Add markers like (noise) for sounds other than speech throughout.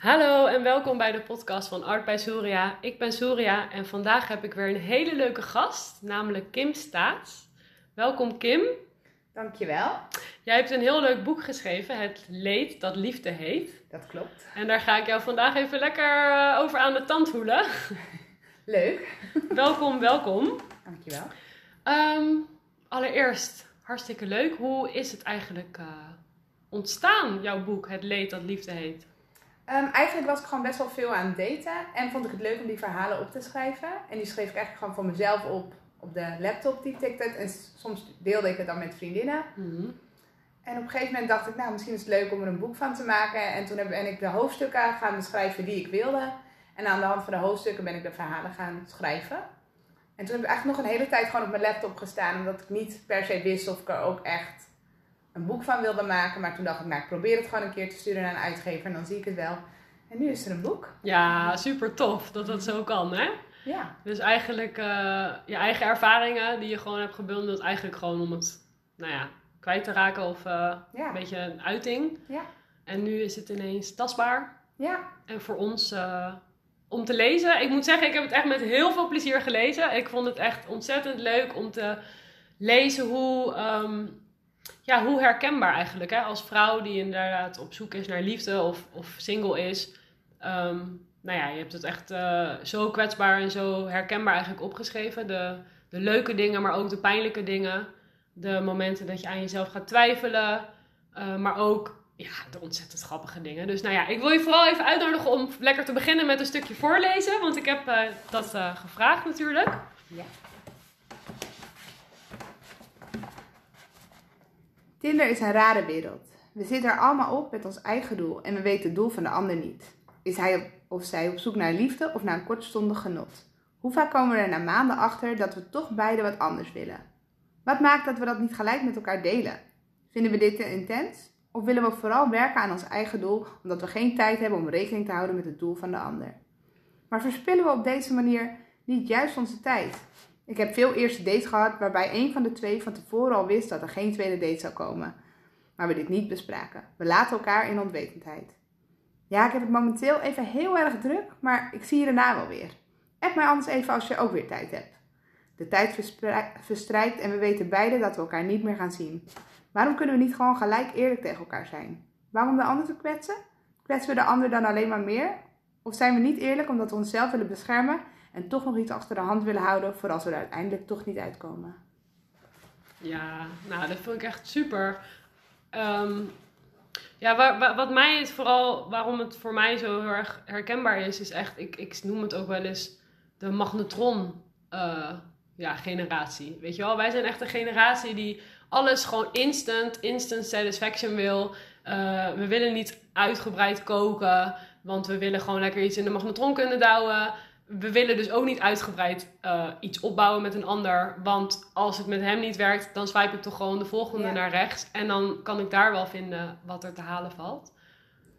Hallo en welkom bij de podcast van Art bij Surya. Ik ben Surya en vandaag heb ik weer een hele leuke gast, namelijk Kim Staats. Welkom Kim. Dankjewel. Jij hebt een heel leuk boek geschreven, Het Leed dat Liefde heet. Dat klopt. En daar ga ik jou vandaag even lekker eh, over aan de tand voelen. (laughs) Leuk. (laughs) welkom, welkom. Dankjewel. Um, allereerst, hartstikke leuk. Hoe is het eigenlijk uh, ontstaan, jouw boek Het Leed dat Liefde heet? Um, eigenlijk was ik gewoon best wel veel aan het daten. En vond ik het leuk om die verhalen op te schrijven. En die schreef ik eigenlijk gewoon voor mezelf op op de laptop, die tikte. En soms deelde ik het dan met vriendinnen. Mm En op een gegeven moment dacht ik, nou, misschien is het leuk om er een boek van te maken. En toen ben ik de hoofdstukken gaan beschrijven die ik wilde. En aan de hand van de hoofdstukken ben ik de verhalen gaan schrijven. En toen heb ik eigenlijk nog een hele tijd gewoon op mijn laptop gestaan. Omdat ik niet per se wist of ik er ook echt een boek van wilde maken. Maar toen dacht ik, nou, ik probeer het gewoon een keer te sturen naar een uitgever. En dan zie ik het wel. En nu is er een boek. Ja, super tof dat dat zo kan, hè? Ja. Dus eigenlijk uh, je eigen ervaringen die je gewoon hebt gebundeld, eigenlijk gewoon om het, nou ja, kwijt te raken of uh, ja. een beetje een uiting. Ja. En nu is het ineens tastbaar. Ja. En voor ons uh, om te lezen. Ik moet zeggen, ik heb het echt met heel veel plezier gelezen. Ik vond het echt ontzettend leuk om te lezen hoe, um, ja, hoe herkenbaar eigenlijk. Hè? Als vrouw die inderdaad op zoek is naar liefde of, of single is. Um, nou ja, je hebt het echt uh, zo kwetsbaar en zo herkenbaar eigenlijk opgeschreven. De, de leuke dingen, maar ook de pijnlijke dingen. De momenten dat je aan jezelf gaat twijfelen. Uh, maar ook ja, de ontzettend grappige dingen. Dus nou ja, ik wil je vooral even uitnodigen om lekker te beginnen met een stukje voorlezen. Want ik heb uh, dat gevraagd natuurlijk. Ja. Tinder is een rare wereld. We zitten er allemaal op met ons eigen doel en we weten het doel van de ander niet. Is hij of zij op zoek naar liefde of naar een kortstondig genot? Hoe vaak komen we er na maanden achter dat we toch beide wat anders willen? Wat maakt dat we dat niet gelijk met elkaar delen? Vinden we dit te intens? Of willen we vooral werken aan ons eigen doel omdat we geen tijd hebben om rekening te houden met het doel van de ander? Maar verspillen we op deze manier niet juist onze tijd? Ik heb veel eerste dates gehad waarbij een van de twee van tevoren al wist dat er geen tweede date zou komen. Maar we dit niet bespraken. We laten elkaar in onwetendheid. Ja, ik heb het momenteel even heel erg druk, maar ik zie je daarna wel weer. App mij anders even als je ook weer tijd hebt. De tijd verstrijkt en we weten beide dat we elkaar niet meer gaan zien. Waarom kunnen we niet gewoon gelijk eerlijk tegen elkaar zijn? Waarom de ander te kwetsen? Kwetsen we de ander dan alleen maar meer? Of zijn we niet eerlijk omdat we onszelf willen beschermen en toch nog iets achter de hand willen houden voor als we er uiteindelijk toch niet uitkomen? Ja, nou dat vond ik echt super. Um, ja, waar, wat mij is vooral, waarom het voor mij zo heel erg herkenbaar is, is echt, ik, ik noem het ook wel eens de magnetron uh, ja, generatie. Weet je wel, wij zijn echt een generatie die alles gewoon instant, instant satisfaction wil. Uh, we willen niet uitgebreid koken, want we willen gewoon lekker iets in de magnetron kunnen douwen we willen dus ook niet uitgebreid uh, iets opbouwen met een ander. Want als het met hem niet werkt, dan swipe ik toch gewoon de volgende Ja. naar rechts. En dan kan ik daar wel vinden wat er te halen valt.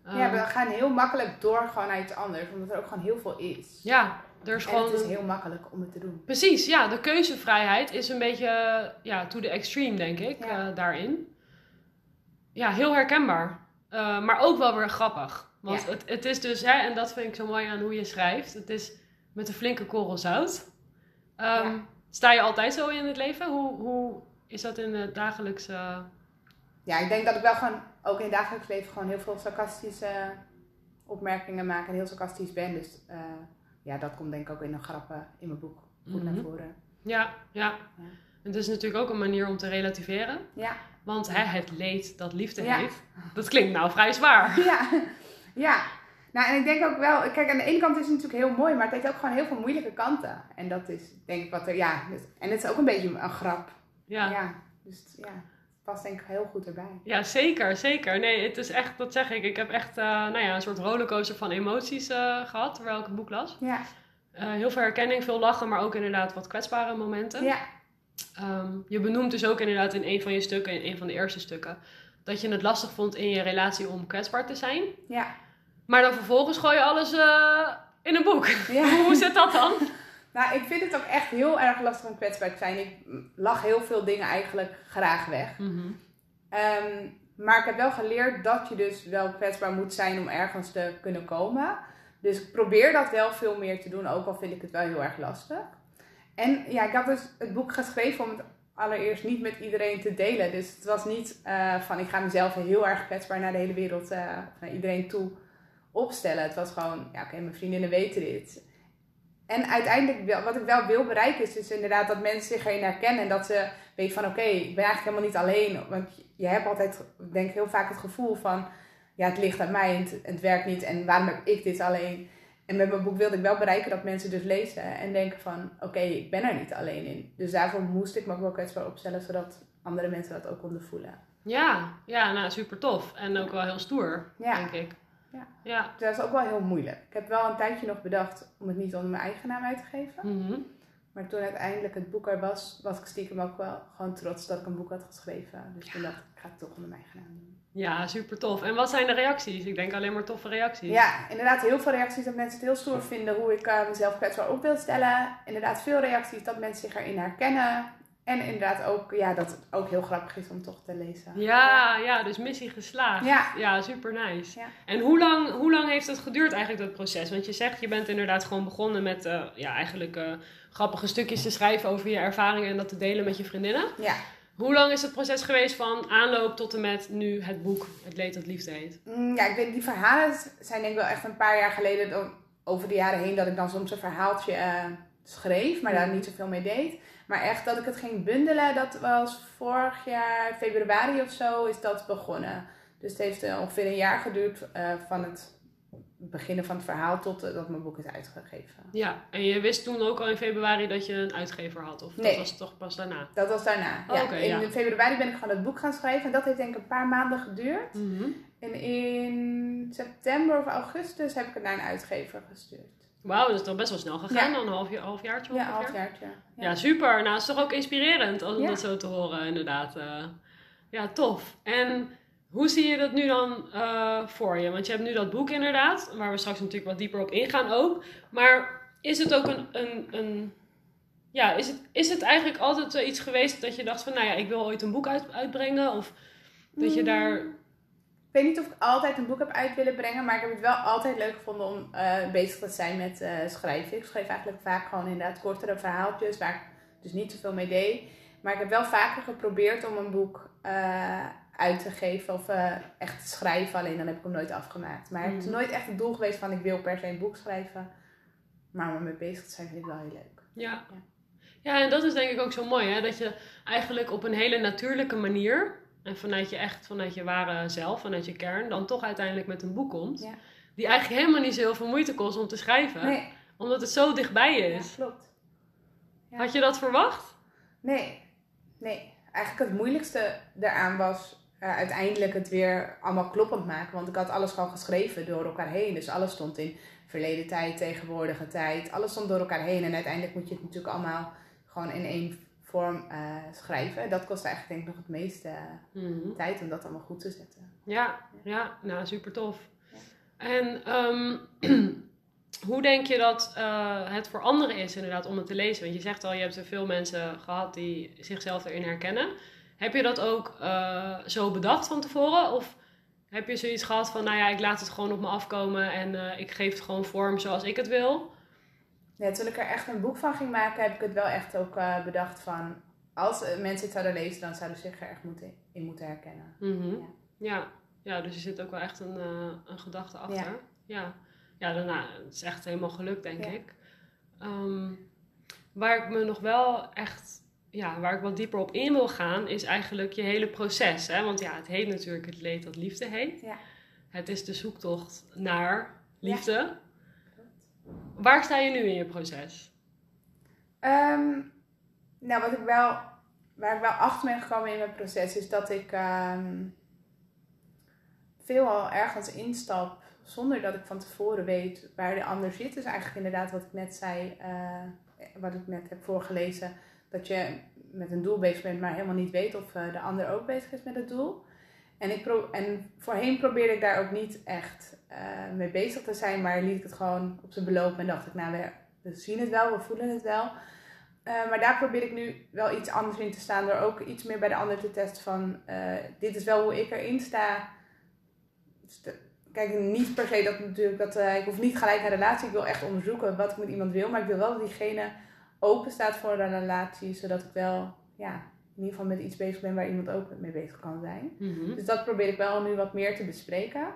Ja, we gaan heel makkelijk door gewoon naar iets anders, omdat er ook gewoon heel veel is. ja, er is en gewoon... het is heel makkelijk om het te doen. Precies, ja. De keuzevrijheid is een beetje ja, to the extreme, denk ik, Ja. eh, daarin. Ja, heel herkenbaar. Eh, maar ook wel weer grappig. Want Ja. het, het is dus, hè, en dat vind ik zo mooi aan hoe je schrijft. Het is met een flinke korrel zout. Ehm, Ja. Sta je altijd zo in het leven? Hoe, hoe is dat in het dagelijkse... Ja, ik denk dat ik wel gewoon ook in het dagelijks leven gewoon heel veel sarcastische opmerkingen maak en heel sarcastisch ben. Dus eh, ja, dat komt denk ik ook in de grappen in mijn boek goed Mhm. naar voren. Ja, ja. Ja. Het is natuurlijk ook een manier om te relativeren. Ja. Want hè, het leed dat liefde Ja. heeft, dat klinkt nou vrij zwaar. (laughs) ja, ja. Nou, en ik denk ook wel, kijk, aan de ene kant is het natuurlijk heel mooi, maar het heeft ook gewoon heel veel moeilijke kanten. En dat is denk ik wat er, ja, dus- en het is ook een beetje een grap. Ja. Ja, dus ja, het past denk ik heel goed erbij. Ja, zeker, zeker. Nee, het is echt, dat zeg ik. Ik heb echt uh, nou ja, een soort rollercoaster van emoties uh, gehad terwijl ik het boek las. Ja. Uh, heel veel herkenning, veel lachen, maar ook inderdaad wat kwetsbare momenten. Ja. Um, je benoemt dus ook inderdaad in een van je stukken, in een van de eerste stukken, dat je het lastig vond in je relatie om kwetsbaar te zijn. Ja. Maar dan vervolgens gooi je alles in een boek. Ja. (laughs) Hoe zit dat dan? (laughs) Nou, ik vind het ook echt heel erg lastig om kwetsbaar te zijn. Ik lach heel veel dingen eigenlijk graag weg. Mm -hmm. um, Maar ik heb wel geleerd dat je dus wel kwetsbaar moet zijn om ergens te kunnen komen. Dus ik probeer dat wel veel meer te doen, ook al vind ik het wel heel erg lastig. En ja, ik had dus het boek geschreven om het allereerst niet met iedereen te delen. Dus het was niet uh, van ik ga mezelf heel erg kwetsbaar naar de hele wereld, uh, naar iedereen toe opstellen. Het was gewoon, ja oké, mijn vriendinnen weten dit. En uiteindelijk, wat ik wel wil bereiken, is dus inderdaad dat mensen zich erin herkennen. En dat ze weten van, oké, ik ben eigenlijk helemaal niet alleen. Want je hebt altijd, denk ik, heel vaak het gevoel van... Ja, het ligt aan mij en het, het werkt niet. En waarom heb ik dit alleen? En met mijn boek wilde ik wel bereiken dat mensen dus lezen en denken van... Oké, ik ben er niet alleen in. Dus daarvoor moest ik me ook wel kwetsbaar opstellen, zodat andere mensen dat ook konden voelen. Ja, ja nou super tof. En ook wel heel stoer, denk ik. Ja. ja. Dat is ook wel heel moeilijk. Ik heb wel een tijdje nog bedacht om het niet onder mijn eigen naam uit te geven. Mhm. Maar toen uiteindelijk het boek er was, was ik stiekem ook wel gewoon trots dat ik een boek had geschreven. Dus toen dacht ik, ik ga het toch onder mijn eigen naam doen. Ja, super tof. En wat zijn de reacties? Ik denk alleen maar toffe reacties. Ja, inderdaad heel veel reacties dat mensen het heel stoer vinden hoe ik uh, mezelf kwetsbaar op wil stellen. Inderdaad veel reacties dat mensen zich erin herkennen. En inderdaad ook, ja, dat het ook heel grappig is om toch te lezen. Ja, ja, dus missie geslaagd. Ja, ja super nice. Ja. En hoe lang, hoe lang heeft het geduurd eigenlijk, dat proces? Want je zegt, je bent inderdaad gewoon begonnen met, uh, ja, eigenlijk uh, grappige stukjes te schrijven over je ervaringen en dat te delen met je vriendinnen. Ja. Hoe lang is het proces geweest van aanloop tot en met nu het boek Het Leed dat Liefde heet? Mm, ja, ik weet die verhalen zijn denk ik wel echt een paar jaar geleden, over de jaren heen, dat ik dan soms een verhaaltje uh, schreef, maar daar niet zoveel mee deed. Maar echt dat ik het ging bundelen, dat was vorig jaar februari of zo is dat begonnen. Dus het heeft uh, ongeveer een jaar geduurd uh, van het beginnen van het verhaal tot uh, dat mijn boek is uitgegeven. Ja, en je wist toen ook al in februari dat je een uitgever had? Of nee, dat was toch pas daarna? Dat was daarna, oh, ja. Okay, in ja. februari ben ik gewoon het boek gaan schrijven. En dat heeft denk ik een paar maanden geduurd. Mm -hmm. En in september of augustus heb ik het naar een uitgever gestuurd. Wauw, dat is toch best wel snel gegaan Ja. dan? Een half, jaar, halfjaartje Ja, ongeveer? halfjaartje. Ja. super. Nou, het is toch ook inspirerend om Ja. dat zo te horen, inderdaad. Eh, ja, tof. En hoe zie je dat nu dan eh, voor je? Want je hebt nu dat boek inderdaad, waar we straks natuurlijk wat dieper op ingaan ook. Maar is het ook een... een, een ja, is het, is het eigenlijk altijd iets geweest dat je dacht van, nou ja, ik wil ooit een boek uit, uitbrengen? Of dat je daar... Ik weet niet of ik altijd een boek heb uit willen brengen, maar ik heb het wel altijd leuk gevonden om eh, bezig te zijn met eh, schrijven. Ik schreef eigenlijk vaak gewoon inderdaad kortere verhaaltjes, waar ik dus niet zoveel mee deed. Maar ik heb wel vaker geprobeerd om een boek eh, uit te geven of echt te schrijven, alleen dan heb ik hem nooit afgemaakt. Maar het is Mm. nooit echt het doel geweest van ik wil per se een boek schrijven. Maar om ermee bezig te zijn vind ik wel heel leuk. Ja. Ja. ja, en dat is denk ik ook zo mooi, hè? Dat je eigenlijk op een hele natuurlijke manier... En vanuit je echt, vanuit je ware zelf, vanuit je kern, dan toch uiteindelijk met een boek komt. Ja. Die eigenlijk helemaal niet zo heel veel moeite kost om te schrijven. Nee, Omdat het zo dichtbij ja, is. klopt. Ja. Had je dat verwacht? Nee, nee. Eigenlijk het moeilijkste daaraan was eh, uiteindelijk het weer allemaal kloppend maken. Want ik had alles gewoon geschreven door elkaar heen. Dus alles stond in verleden tijd, tegenwoordige tijd. Alles stond door elkaar heen. En uiteindelijk moet je het natuurlijk allemaal gewoon in één vorm eh, schrijven. Dat kost eigenlijk denk ik nog het meeste eh, tijd om dat allemaal goed te zetten. Ja, ja, nou super tof. Ja. En ehm, (clears throat) hoe denk je dat eh, het voor anderen is inderdaad om het te lezen? Want je zegt al, je hebt er veel mensen gehad die zichzelf erin herkennen. Heb je dat ook zo bedacht van tevoren? Of heb je zoiets gehad van, nou ja, ik laat het gewoon op me afkomen en ik geef het gewoon vorm zoals ik het wil? Ja, toen ik er echt een boek van ging maken, heb ik het wel echt ook eh, bedacht van... Als mensen het zouden lezen, dan zouden ze zich er echt moeten, in moeten herkennen. Mhm. Ja. ja. Ja, dus er zit ook wel echt een, eh, een gedachte achter. Ja. Ja, ja daarna, het is echt helemaal gelukt, denk Ja. ik. Ehm, waar ik me nog wel echt, ja, waar ik wat dieper op in wil gaan, is eigenlijk je hele proces. Hè? Want ja, het heet natuurlijk het leed dat liefde heet. Ja. Het is de zoektocht naar liefde. Waar sta je nu in je proces? Ehm, nou, wat ik wel, waar ik wel achter ben gekomen in mijn proces, is dat ik ehm veelal ergens instap zonder dat ik van tevoren weet waar de ander zit. Dus eigenlijk inderdaad wat ik net zei, eh, wat ik net heb voorgelezen, dat je met een doel bezig bent, maar helemaal niet weet of eh, de ander ook bezig is met het doel. En, ik en voorheen probeerde ik daar ook niet echt eh, mee bezig te zijn, maar liet ik het gewoon op zijn beloop en dacht ik, nou, we, we zien het wel, we voelen het wel. Eh, maar daar probeer ik nu wel iets anders in te staan. Door ook iets meer bij de ander te testen van... eh, dit is wel hoe ik erin sta. Dus kijk, niet per se dat natuurlijk... Dat, ik hoef niet gelijk een relatie. Ik wil echt onderzoeken wat ik met iemand wil. Maar ik wil wel dat diegene open staat voor een relatie. Zodat ik wel... Ja, in ieder geval met iets bezig ben waar iemand ook mee bezig kan zijn. Mhm. Dus dat probeer ik wel nu wat meer te bespreken.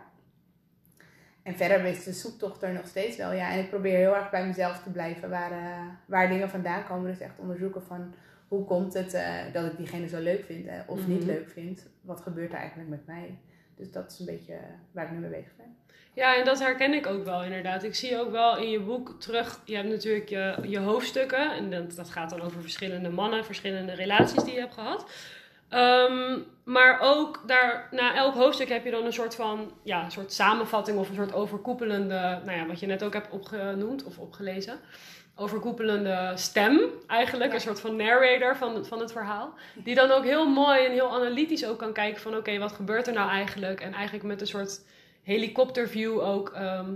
En verder is de zoektocht er nog steeds wel. Ja. En ik probeer heel erg bij mezelf te blijven waar, eh, waar dingen vandaan komen. Dus echt onderzoeken van hoe komt het eh, dat ik diegene zo leuk vind eh, of niet Mhm. leuk vind. Wat gebeurt er eigenlijk met mij? Dus dat is een beetje waar ik nu mee bezig ben. Ja, en dat herken ik ook wel inderdaad. Ik zie ook wel in je boek terug, je hebt natuurlijk je, je hoofdstukken. En dat, dat gaat dan over verschillende mannen, verschillende relaties die je hebt gehad. Ehm, maar ook daar, na elk hoofdstuk heb je dan een soort van, ja, een soort samenvatting of een soort overkoepelende, nou ja, wat je net ook hebt opgenoemd of opgelezen. Overkoepelende stem eigenlijk, Ja. een soort van narrator van, van het verhaal. Die dan ook heel mooi en heel analytisch ook kan kijken van oké, wat gebeurt er nou eigenlijk? En eigenlijk met een soort helikopterview ook ehm,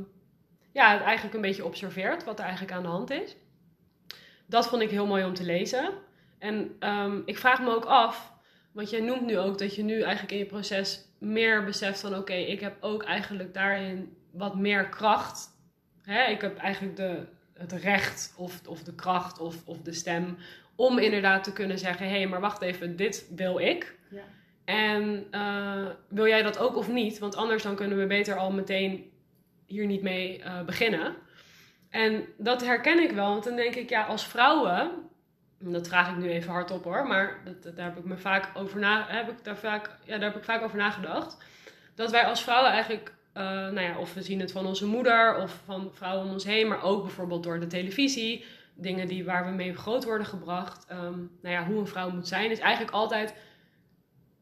ja, het eigenlijk een beetje observeert wat er eigenlijk aan de hand is. Dat vond ik heel mooi om te lezen. En ehm, ik vraag me ook af, want jij noemt nu ook dat je nu eigenlijk in je proces meer beseft van oké, ik heb ook eigenlijk daarin wat meer kracht. Hè? Ik heb eigenlijk de, het recht of, of de kracht of, of de stem om inderdaad te kunnen zeggen, hé, hey, maar wacht even, dit wil ik. Ja. En eh, wil jij dat ook of niet? Want anders dan kunnen we beter al meteen hier niet mee eh, beginnen. En dat herken ik wel, want dan denk ik, ja, als vrouwen, en dat vraag ik nu even hardop hoor, maar dat, daar heb ik me vaak over na, heb ik daar vaak, ja, daar heb ik vaak over nagedacht. Dat wij als vrouwen eigenlijk, eh, nou ja, of we zien het van onze moeder of van vrouwen om ons heen, maar ook bijvoorbeeld door de televisie, dingen die, waar we mee groot worden gebracht. Ehm, nou ja, hoe een vrouw moet zijn, is eigenlijk altijd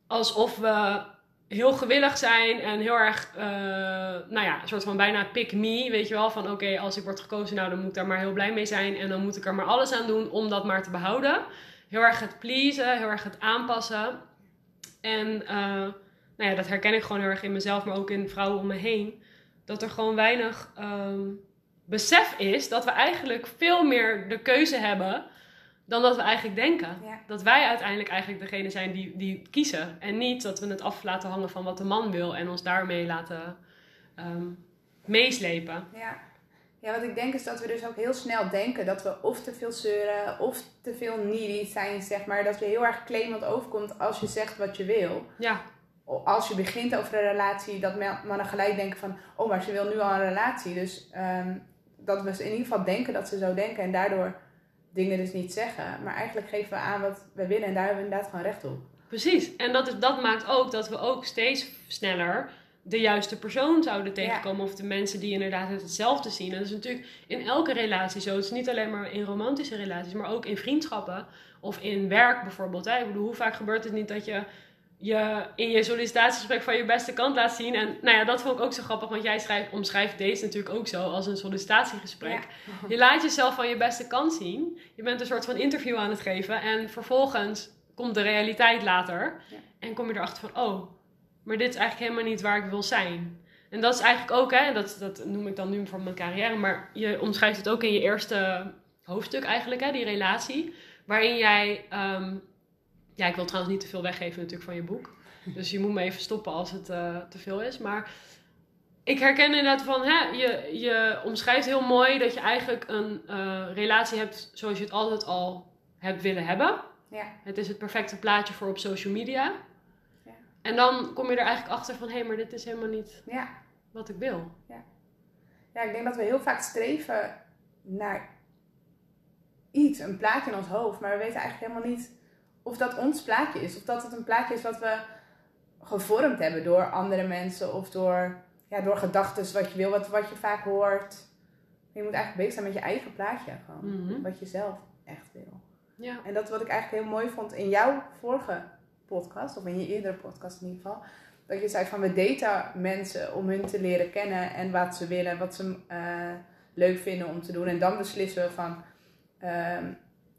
alsof we heel gewillig zijn en heel erg, eh, nou ja, een soort van bijna pick me, weet je wel, van oké, als ik word gekozen, nou dan moet ik daar maar heel blij mee zijn en dan moet ik er maar alles aan doen om dat maar te behouden. Heel erg het pleasen, heel erg het aanpassen. En eh, nou ja, dat herken ik gewoon heel erg in mezelf, maar ook in vrouwen om me heen. Dat er gewoon weinig ehm, besef is dat we eigenlijk veel meer de keuze hebben dan dat we eigenlijk denken. Ja. Dat wij uiteindelijk eigenlijk degene zijn die, die kiezen. En niet dat we het af laten hangen van wat de man wil en ons daarmee laten ehm, meeslepen. Ja. ja, wat ik denk is dat we dus ook heel snel denken dat we of te veel zeuren of te veel needy zijn, zeg maar. Dat je heel erg claimant overkomt als je zegt wat je wil. Ja, Als je begint over een relatie, dat ma- mannen gelijk denken van, oh, maar ze wil nu al een relatie. Dus ehm, dat we in ieder geval denken dat ze zo denken en daardoor dingen dus niet zeggen. Maar eigenlijk geven we aan wat we willen en daar hebben we inderdaad gewoon recht op. precies. En dat, is, dat maakt ook dat we ook steeds sneller de juiste persoon zouden tegenkomen. Of de mensen die inderdaad het hetzelfde zien. En dat is natuurlijk in elke relatie zo. Het is niet alleen maar in romantische relaties, maar ook in vriendschappen. Of in werk bijvoorbeeld. Hè? Ik bedoel, hoe vaak gebeurt het niet dat je je in je sollicitatiegesprek van je beste kant laat zien. En nou ja, dat vond ik ook zo grappig. Want jij schrijft, omschrijft deze natuurlijk ook zo als een sollicitatiegesprek. Je laat jezelf van je beste kant zien. Je bent een soort van interview aan het geven. En vervolgens komt de realiteit later. Ja. En kom je erachter van, oh, maar dit is eigenlijk helemaal niet waar ik wil zijn. En dat is eigenlijk ook, hè, dat, dat noem ik dan nu voor mijn carrière. Maar je omschrijft het ook in je eerste hoofdstuk eigenlijk, hè, die relatie. Waarin jij, ehm, ja, ik wil trouwens niet te veel weggeven natuurlijk van je boek. Dus je moet me even stoppen als het eh, te veel is. Maar ik herken inderdaad van, hè, je, je omschrijft heel mooi dat je eigenlijk een eh, relatie hebt zoals je het altijd al hebt willen hebben. Ja. Het is het perfecte plaatje voor op social media. Ja. En dan kom je er eigenlijk achter van, hé, hey, maar dit is helemaal niet Ja. wat ik wil. ja, ik denk dat we heel vaak streven naar iets, een plaatje in ons hoofd. Maar we weten eigenlijk helemaal niet of dat ons plaatje is. Of dat het een plaatje is wat we gevormd hebben door andere mensen. Of door, ja, door gedachten wat je wil, wat, wat je vaak hoort. Je moet eigenlijk bezig zijn met je eigen plaatje gewoon. Mhm. Wat je zelf echt wil. Ja. En dat wat ik eigenlijk heel mooi vond in jouw vorige podcast, of in je eerdere podcast in ieder geval. Dat je zei van we daten mensen om hun te leren kennen en wat ze willen, wat ze eh, leuk vinden om te doen. En dan beslissen we van ehm,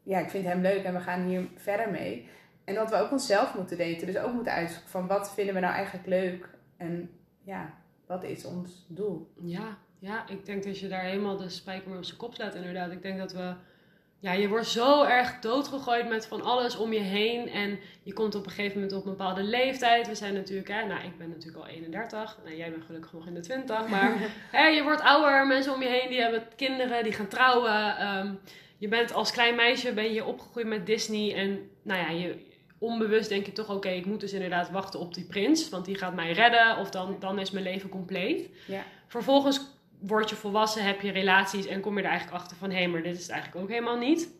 ja, ik vind hem leuk en we gaan hier verder mee. En dat we ook onszelf moeten daten. Dus ook moeten uitzoeken van wat vinden we nou eigenlijk leuk. En ja, wat is ons doel? Ja, ja, ik denk dat je daar helemaal de spijker mee op zijn kop slaat inderdaad. Ik denk dat we ja, je wordt zo erg doodgegooid met van alles om je heen. En je komt op een gegeven moment op een bepaalde leeftijd. We zijn natuurlijk, hè, nou, ik ben natuurlijk al 31. Nou, jij bent gelukkig nog in de 20. Maar (laughs) hè, je wordt ouder. Mensen om je heen die hebben kinderen, die gaan trouwen. Ehm, je bent als klein meisje ben je opgegroeid met Disney. En nou ja, je, onbewust denk je toch, oké, ik moet dus inderdaad wachten op die prins. Want die gaat mij redden. Of dan, dan is mijn leven compleet. Ja. Vervolgens word je volwassen, heb je relaties en kom je er eigenlijk achter van hé, hey, maar dit is het eigenlijk ook helemaal niet.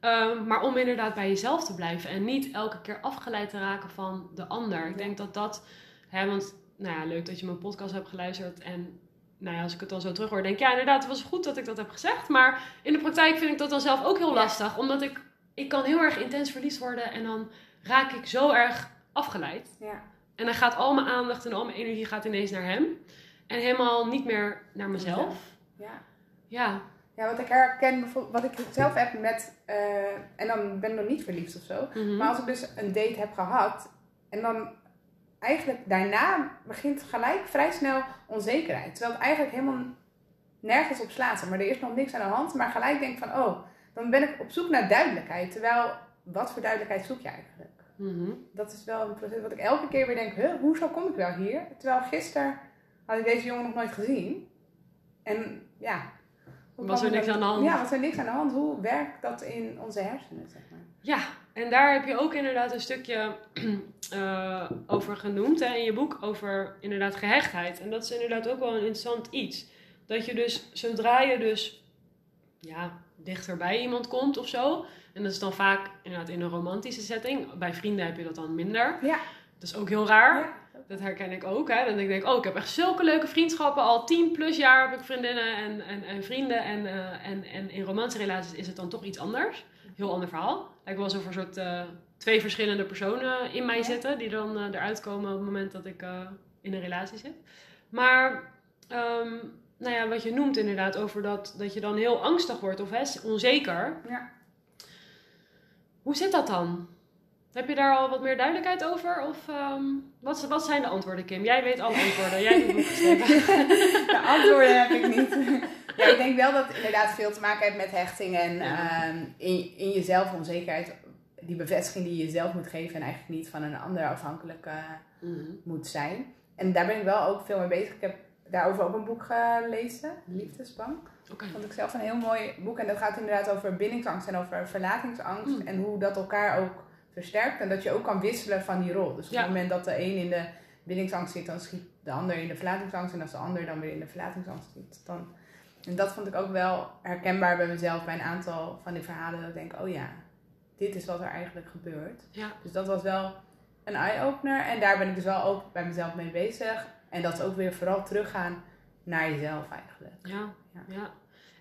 Ehm, maar om inderdaad bij jezelf te blijven en niet elke keer afgeleid te raken van de ander. Ik denk dat dat, hè, want nou ja, leuk dat je mijn podcast hebt geluisterd en nou ja, als ik het dan zo terug hoor, denk ik ja, inderdaad, het was goed dat ik dat heb gezegd. Maar in de praktijk vind ik dat dan zelf ook heel lastig, omdat ik, ik kan heel erg intens verliefd worden en dan raak ik zo erg afgeleid. Ja. En dan gaat al mijn aandacht en al mijn energie gaat ineens naar hem. En helemaal niet meer naar mezelf. Ja. Ja. Ja, wat ik herken, bijvoorbeeld- wat ik zelf heb met, eh, en dan ben ik nog niet verliefd of zo, Mhm. maar als ik dus een date heb gehad en dan eigenlijk daarna begint gelijk vrij snel onzekerheid. Terwijl het eigenlijk helemaal nergens op slaat, maar er is nog niks aan de hand, maar gelijk denk ik van, oh, dan ben ik op zoek naar duidelijkheid. Terwijl, wat voor duidelijkheid zoek je eigenlijk? Mhm. Dat is wel een proces wat ik elke keer weer denk, huh, hoezo kom ik wel hier? Terwijl gisteren had ik deze jongen nog nooit gezien. En ja. Was er niks aan de hand? Ja, was er niks aan de hand. Hoe werkt dat in onze hersenen, zeg maar? Ja, en daar heb je ook inderdaad een stukje (clears throat) eh, over genoemd hè, in je boek, over inderdaad gehechtheid. En dat is inderdaad ook wel een interessant iets. Dat je dus, zodra je dus ja, dichter bij iemand komt of zo, en dat is dan vaak inderdaad in een romantische setting, bij vrienden heb je dat dan minder. Ja. Dat is ook heel raar. Ja. Dat herken ik ook. Hè. Dan denk ik, oh, ik heb echt zulke leuke vriendschappen. Al tien plus jaar heb ik vriendinnen en, en, en vrienden. En, eh, en, en in romantische relaties is het dan toch iets anders. Heel ander verhaal. Lijkt wel alsof er soort eh, twee verschillende personen in mij Ja. zitten. Die dan eh, eruit komen op het moment dat ik eh, in een relatie zit. Maar, ehm, nou ja, wat je noemt inderdaad over dat, dat je dan heel angstig wordt of hè, onzeker. Ja. Hoe zit dat dan? Heb je daar al wat meer duidelijkheid over? Of ehm, wat, wat zijn de antwoorden, Kim? Jij weet alle antwoorden. Jij hebt het boek geschreven. (laughs) De antwoorden heb ik niet. (laughs) Ja, ik denk wel dat het inderdaad veel te maken heeft met hechting en Ja. ehm, in, in jezelf onzekerheid. Die bevestiging die je jezelf moet geven en eigenlijk niet van een ander afhankelijk eh, Mhm. moet zijn. En daar ben ik wel ook veel mee bezig. Ik heb daarover ook een boek gelezen, Liefdesbang. Oké. vond ik zelf een heel mooi boek. En dat gaat inderdaad over bindingsangst en over verlatingsangst. Mm. En hoe dat elkaar ook versterkt. En dat je ook kan wisselen van die rol. Dus op Ja. het moment dat de een in de bindingsangst zit, dan schiet de ander in de verlatingsangst. En als de ander dan weer in de verlatingsangst zit, dan... En dat vond ik ook wel herkenbaar bij mezelf bij een aantal van die verhalen. Dat ik denk, oh ja, dit is wat er eigenlijk gebeurt. Ja. Dus dat was wel een eye-opener. En daar ben ik dus wel ook bij mezelf mee bezig. En dat is ook weer vooral teruggaan naar jezelf eigenlijk. Ja, Ja. ja.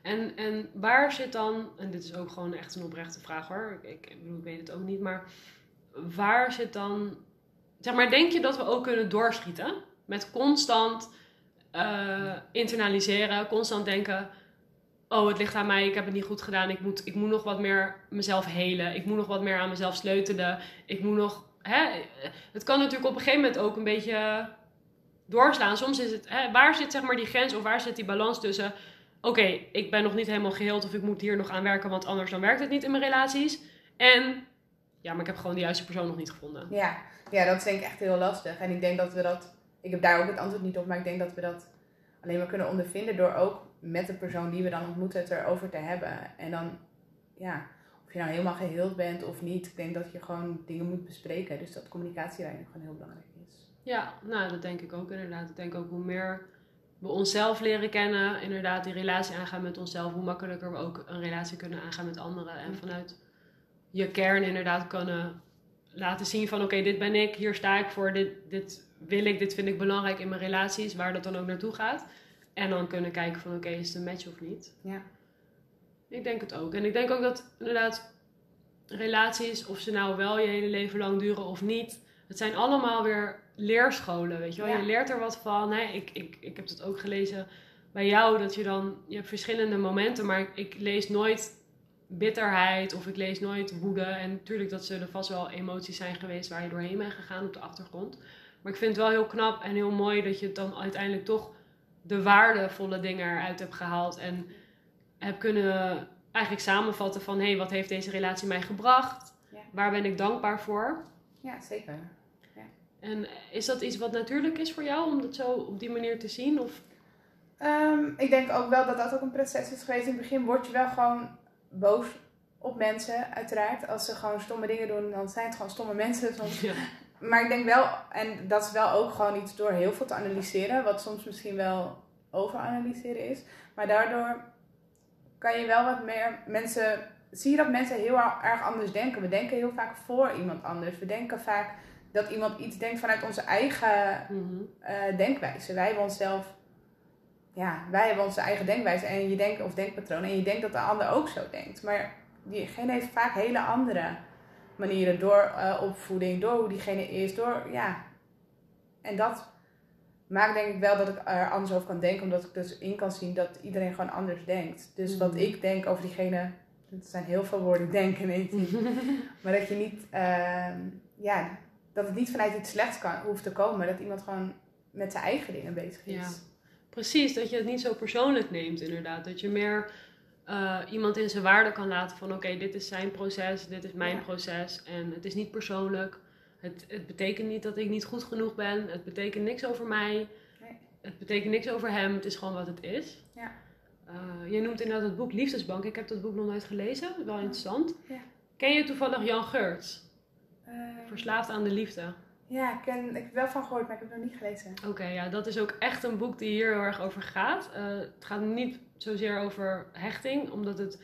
En, en waar zit dan, en dit is ook gewoon echt een oprechte vraag hoor, ik, ik bedoel, ik weet het ook niet, maar waar zit dan, zeg maar, denk je dat we ook kunnen doorschieten met constant eh, internaliseren, constant denken, oh het ligt aan mij, ik heb het niet goed gedaan, ik moet, ik moet nog wat meer mezelf helen, ik moet nog wat meer aan mezelf sleutelen, ik moet nog, hè, het kan natuurlijk op een gegeven moment ook een beetje doorslaan. Soms is het, hè, waar zit zeg maar die grens of waar zit die balans tussen oké, ik ben nog niet helemaal geheeld of ik moet hier nog aan werken, want anders dan werkt het niet in mijn relaties. En ja, maar ik heb gewoon de juiste persoon nog niet gevonden. Ja, ja, dat denk ik echt heel lastig. En ik denk dat we dat, ik heb daar ook het antwoord niet op, maar ik denk dat we dat alleen maar kunnen ondervinden door ook met de persoon die we dan ontmoeten het erover te hebben. En dan, ja, of je nou helemaal geheeld bent of niet, ik denk dat je gewoon dingen moet bespreken. Dus dat communicatie daarin gewoon heel belangrijk is. Ja, nou, dat denk ik ook inderdaad. Ik denk ook hoe meer we onszelf leren kennen, inderdaad die relatie aangaan met onszelf, hoe makkelijker we ook een relatie kunnen aangaan met anderen. En vanuit je kern inderdaad kunnen laten zien van oké, dit ben ik, hier sta ik voor, dit, dit wil ik, dit vind ik belangrijk in mijn relaties, waar dat dan ook naartoe gaat. En dan kunnen kijken van oké, is het een match of niet. Ja. Ik denk het ook. En ik denk ook dat inderdaad relaties, of ze nou wel je hele leven lang duren of niet, het zijn allemaal weer leerscholen, weet je wel. Ja. Je leert er wat van. Hè? Ik, ik, ik heb het ook gelezen bij jou, dat je dan, je hebt verschillende momenten, maar ik, ik lees nooit bitterheid of ik lees nooit woede. En natuurlijk dat zullen vast wel emoties zijn geweest waar je doorheen bent gegaan op de achtergrond. Maar ik vind het wel heel knap en heel mooi dat je dan uiteindelijk toch de waardevolle dingen eruit hebt gehaald en hebt kunnen eigenlijk samenvatten van... hé, hey, wat heeft deze relatie mij gebracht? Ja. Waar ben ik dankbaar voor? Ja, zeker. En is dat iets wat natuurlijk is voor jou om dat zo op die manier te zien? Of... Ehm, ik denk ook wel dat dat ook een proces is geweest. In het begin word je wel gewoon boos op mensen, uiteraard. Als ze gewoon stomme dingen doen, dan zijn het gewoon stomme mensen soms. Ja. Maar ik denk wel, en dat is wel ook gewoon iets door heel veel te analyseren, wat soms misschien wel overanalyseren is. Maar daardoor kan je wel wat meer mensen. Zie je dat mensen heel erg anders denken? We denken heel vaak voor iemand anders. We denken vaak dat iemand iets denkt vanuit onze eigen Mhm. eh, denkwijze. Wij hebben onszelf. Ja, wij hebben onze eigen denkwijze en je denkt, of denkpatroon. En je denkt dat de ander ook zo denkt. Maar diegene heeft vaak hele andere manieren. Door eh, opvoeding, door hoe diegene is, door ja. En dat maakt denk ik wel dat ik er anders over kan denken. Omdat ik dus in kan zien dat iedereen gewoon anders denkt. Dus wat Mhm. ik denk over diegene. Het zijn heel veel woorden (laughs) denken, weet je. (laughs) Maar dat je niet, ehm, ja, dat het niet vanuit iets slechts kan, hoeft te komen. Dat iemand gewoon met zijn eigen dingen bezig is. Ja. Precies, dat je het niet zo persoonlijk neemt inderdaad. Dat je meer eh, iemand in zijn waarde kan laten van oké, dit is zijn proces, dit is mijn Ja. proces. En het is niet persoonlijk. Het, het betekent niet dat ik niet goed genoeg ben. Het betekent niks over mij. Nee. Het betekent niks over hem. Het is gewoon wat het is. Ja. Eh, je noemt inderdaad het boek Liefdesbank. Ik heb dat boek nog nooit gelezen. Wel interessant. Ja. Ken je toevallig Jan Geurts? Eh, Verslaafd aan de liefde. Ja, ik, ken, ik heb er wel van gehoord, maar ik heb het nog niet gelezen. Oké, ja, dat is ook echt een boek die hier heel erg over gaat. Eh, het gaat niet zozeer over hechting, omdat het